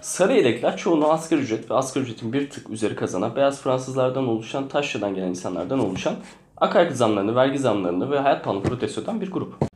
Sarı yelekler çoğunu asgari ücret ve asgari ücretin bir tık üzeri kazanan beyaz Fransızlardan oluşan, taşradan gelen insanlardan oluşan akaryakıt zamlarını, vergi zamlarını ve hayat pahalılığını protesto eden bir grup.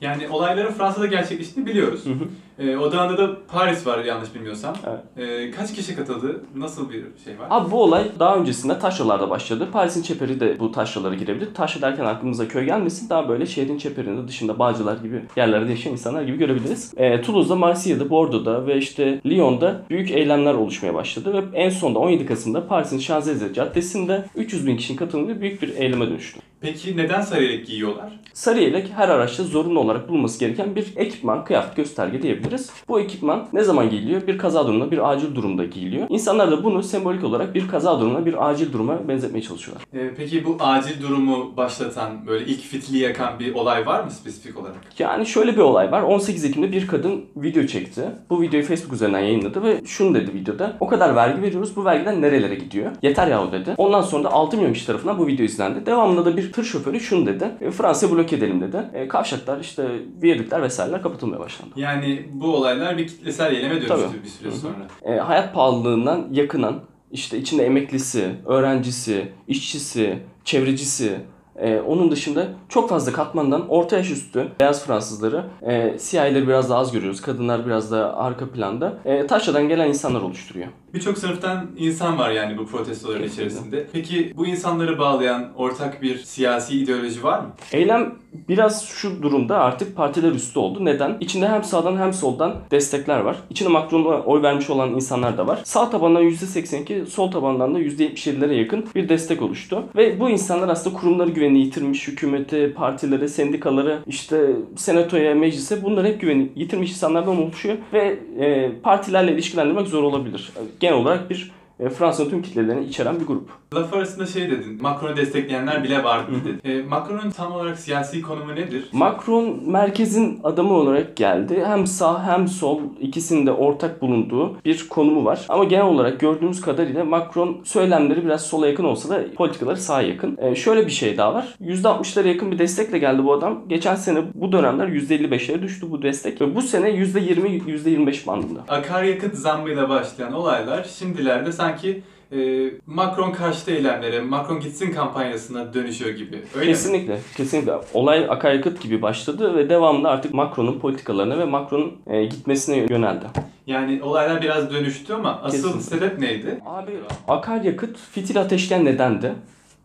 Yani olayların Fransa'da gerçekleştiğini biliyoruz. Hı hı. Ee, odağında da Paris var yanlış bilmiyorsam. Evet. Ee, kaç kişi katıldı? Nasıl bir şey var? Abi bu olay daha öncesinde taşralarda başladı. Paris'in çeperi de bu taşralara girebilir. Taşra derken aklımıza köy gelmesin. Daha böyle şehrin çeperinde dışında Bağcılar gibi yerlerde yaşayan insanlar gibi görebiliriz. E, Toulouse'da, Marsilya'da, Bordeaux'da ve işte Lyon'da büyük eylemler oluşmaya başladı. Ve en sonunda 17 Kasım'da Paris'in Şanzelize Caddesi'nde 300 bin kişinin katıldığı büyük bir eyleme dönüştü. Peki neden sarı yelek giyiyorlar? Sarı yelek her araçta zorunlu olarak bulunması gereken bir ekipman, kıyafet, gösterge diyebiliriz. Bu ekipman ne zaman giyiliyor? Bir kaza durumunda, bir acil durumda giyiliyor. İnsanlar da bunu sembolik olarak bir kaza durumuna, bir acil duruma benzetmeye çalışıyorlar. Ee, peki bu acil durumu başlatan, böyle ilk fitili yakan bir olay var mı spesifik olarak? Yani şöyle bir olay var. 18 Ekim'de bir kadın video çekti. Bu videoyu Facebook üzerinden yayınladı ve şunu dedi videoda. O kadar vergi veriyoruz. Bu vergiden nerelere gidiyor? Yeter yahu dedi. Ondan sonra da 6 milyon kişi tarafından bu video izlendi. Devamında da bir tır şoförü şunu dedi. E, Fransa'yı bloke edelim dedi. E, kavşaklar işte viyadükler vesaireler kapatılmaya başlandı. Yani bu olaylar bir kitlesel eyleme dönüştü Tabii. bir süre sonra. E, hayat pahalılığından yakınan, işte içinde emeklisi, öğrencisi, işçisi, çevrecisi, e, onun dışında çok fazla katmandan orta yaş üstü beyaz Fransızları, e, siyahileri biraz daha az görüyoruz. Kadınlar biraz daha arka planda. E, taşradan gelen insanlar oluşturuyor. Birçok sınıftan insan var yani bu protestoların Kesinlikle. içerisinde. Peki bu insanları bağlayan ortak bir siyasi ideoloji var mı? Eylem biraz şu durumda artık partiler üstü oldu. Neden? İçinde hem sağdan hem soldan destekler var. İçinde Macron'a oy vermiş olan insanlar da var. Sağ tabandan %82, sol tabandan da %77'lere yakın bir destek oluştu. Ve bu insanlar aslında kurumları güveni yitirmiş, hükümete, partilere, sendikalara, işte senatoya, meclise bunlar hep güveni yitirmiş insanlardan oluşuyor. Ve e, partilerle ilişkilendirmek zor olabilir. Genel olarak bir e, Fransa'nın tüm kitlelerini içeren bir grup. Laf arasında şey dedin, Macron'u destekleyenler bile vardı dedin. E, Macron'un tam olarak siyasi konumu nedir? Macron merkezin adamı olarak geldi. Hem sağ hem sol ikisinin de ortak bulunduğu bir konumu var. Ama genel olarak gördüğümüz kadarıyla Macron söylemleri biraz sola yakın olsa da politikaları sağa yakın. Ee, şöyle bir şey daha var. %60'lara yakın bir destekle geldi bu adam. Geçen sene bu dönemler %55'lere düştü bu destek. Ve bu sene %20, %25 bandında. Akaryakıt zammıyla başlayan olaylar şimdilerde sanki e, Macron karşıtı eylemlere, Macron gitsin kampanyasına dönüşüyor gibi. Öyle mi? kesinlikle, kesinlikle. Olay akaryakıt gibi başladı ve devamında artık Macron'un politikalarına ve Macron'un e, gitmesine yöneldi. Yani olaylar biraz dönüştü ama asıl Kesinlikle. sebep neydi? Abi akaryakıt fitil ateşken nedendi.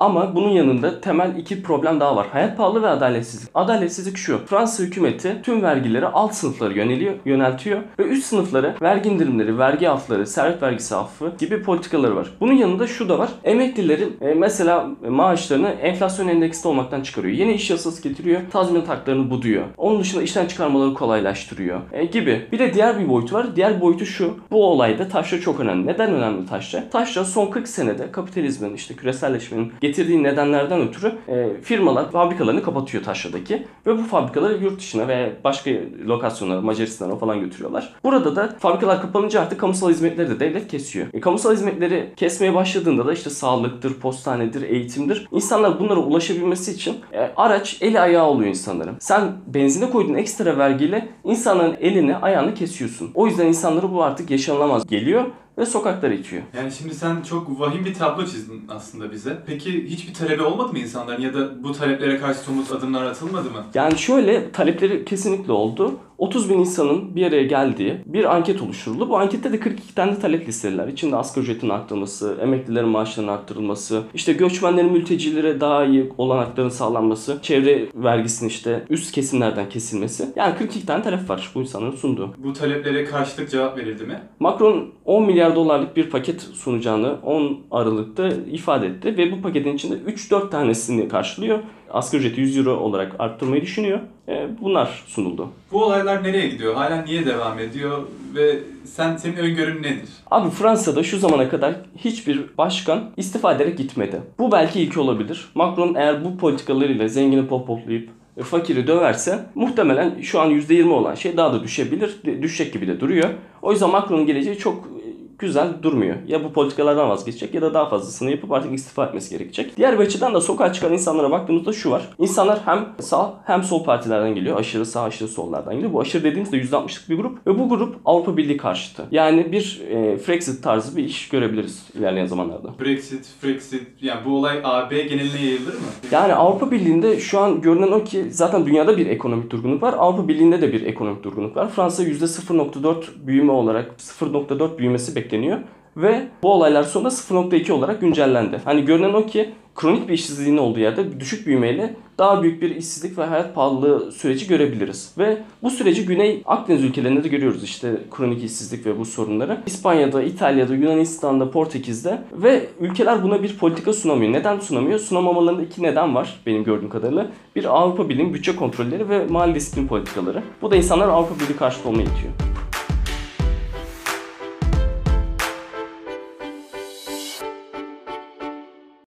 Ama bunun yanında temel iki problem daha var. Hayat pahalı ve adaletsizlik. Adaletsizlik şu. Fransa hükümeti tüm vergileri alt sınıflara yöneliyor, yöneltiyor ve üst sınıflara vergi indirimleri, vergi affları, servet vergisi affı gibi politikaları var. Bunun yanında şu da var. Emeklilerin e, mesela maaşlarını enflasyon endeksli olmaktan çıkarıyor. Yeni iş yasası getiriyor. Tazminat haklarını buduyor. Onun dışında işten çıkarmaları kolaylaştırıyor e, gibi. Bir de diğer bir boyutu var. Diğer boyutu şu. Bu olayda taşra çok önemli. Neden önemli taşra? Taşra son 40 senede kapitalizmin işte küreselleşmenin getirdiği nedenlerden ötürü e, firmalar fabrikalarını kapatıyor taşradaki ve bu fabrikaları yurt dışına veya başka lokasyonlara Macaristan'a falan götürüyorlar. Burada da fabrikalar kapanınca artık kamusal hizmetleri de devlet kesiyor. E, kamusal hizmetleri kesmeye başladığında da işte sağlıktır, postanedir, eğitimdir. İnsanlar bunlara ulaşabilmesi için e, araç eli ayağı oluyor insanların. Sen benzine koyduğun ekstra vergiyle insanların elini ayağını kesiyorsun. O yüzden insanları bu artık yaşanılamaz geliyor ve sokaklara itiyor. Yani şimdi sen çok vahim bir tablo çizdin aslında bize. Peki hiçbir talebi olmadı mı insanların ya da bu taleplere karşı somut adımlar atılmadı mı? Yani şöyle talepleri kesinlikle oldu. 30 bin insanın bir araya geldiği bir anket oluşturuldu. Bu ankette de 42 tane talep listelediler. İçinde asgari ücretin arttırılması, emeklilerin maaşlarının arttırılması, işte göçmenlerin mültecilere daha iyi olanakların sağlanması, çevre vergisinin işte üst kesimlerden kesilmesi. Yani 42 tane talep var bu insanların sunduğu. Bu taleplere karşılık cevap verildi mi? Macron 10 milyar dolarlık bir paket sunacağını 10 Aralık'ta ifade etti ve bu paketin içinde 3-4 tanesini karşılıyor. Asgari ücreti 100 euro olarak arttırmayı düşünüyor. E, Bunlar sunuldu. Bu olaylar nereye gidiyor? Hala niye devam ediyor? Ve sen senin öngörün nedir? Abi Fransa'da şu zamana kadar hiçbir başkan istifa ederek gitmedi. Bu belki ilki olabilir. Macron eğer bu politikalarıyla zengini popoplayıp e, fakiri döverse muhtemelen şu an %20 olan şey daha da düşebilir. Düşecek gibi de duruyor. O yüzden Macron'un geleceği çok güzel durmuyor. Ya bu politikalardan vazgeçecek ya da daha fazlasını yapıp artık istifa etmesi gerekecek. Diğer bir açıdan da sokağa çıkan insanlara baktığımızda şu var. İnsanlar hem sağ hem sol partilerden geliyor. Aşırı sağ aşırı sollardan geliyor. Bu aşırı dediğimizde %60'lık bir grup ve bu grup Avrupa Birliği karşıtı. Yani bir e, Frexit tarzı bir iş görebiliriz ilerleyen zamanlarda. Brexit, Frexit yani bu olay AB geneline yayılır mı? Yani Avrupa Birliği'nde şu an görünen o ki zaten dünyada bir ekonomik durgunluk var. Avrupa Birliği'nde de bir ekonomik durgunluk var. Fransa %0.4 büyüme olarak 0.4 büyümesi bekleniyor. Ve bu olaylar sonra 0.2 olarak güncellendi. Hani görünen o ki kronik bir işsizliğin olduğu yerde düşük büyümeyle daha büyük bir işsizlik ve hayat pahalılığı süreci görebiliriz. Ve bu süreci Güney Akdeniz ülkelerinde de görüyoruz işte kronik işsizlik ve bu sorunları. İspanya'da, İtalya'da, Yunanistan'da, Portekiz'de ve ülkeler buna bir politika sunamıyor. Neden sunamıyor? Sunamamalarında iki neden var benim gördüğüm kadarıyla. Bir Avrupa Birliği bütçe kontrolleri ve mali disiplin politikaları. Bu da insanlar Avrupa Birliği karşıtı olmaya itiyor.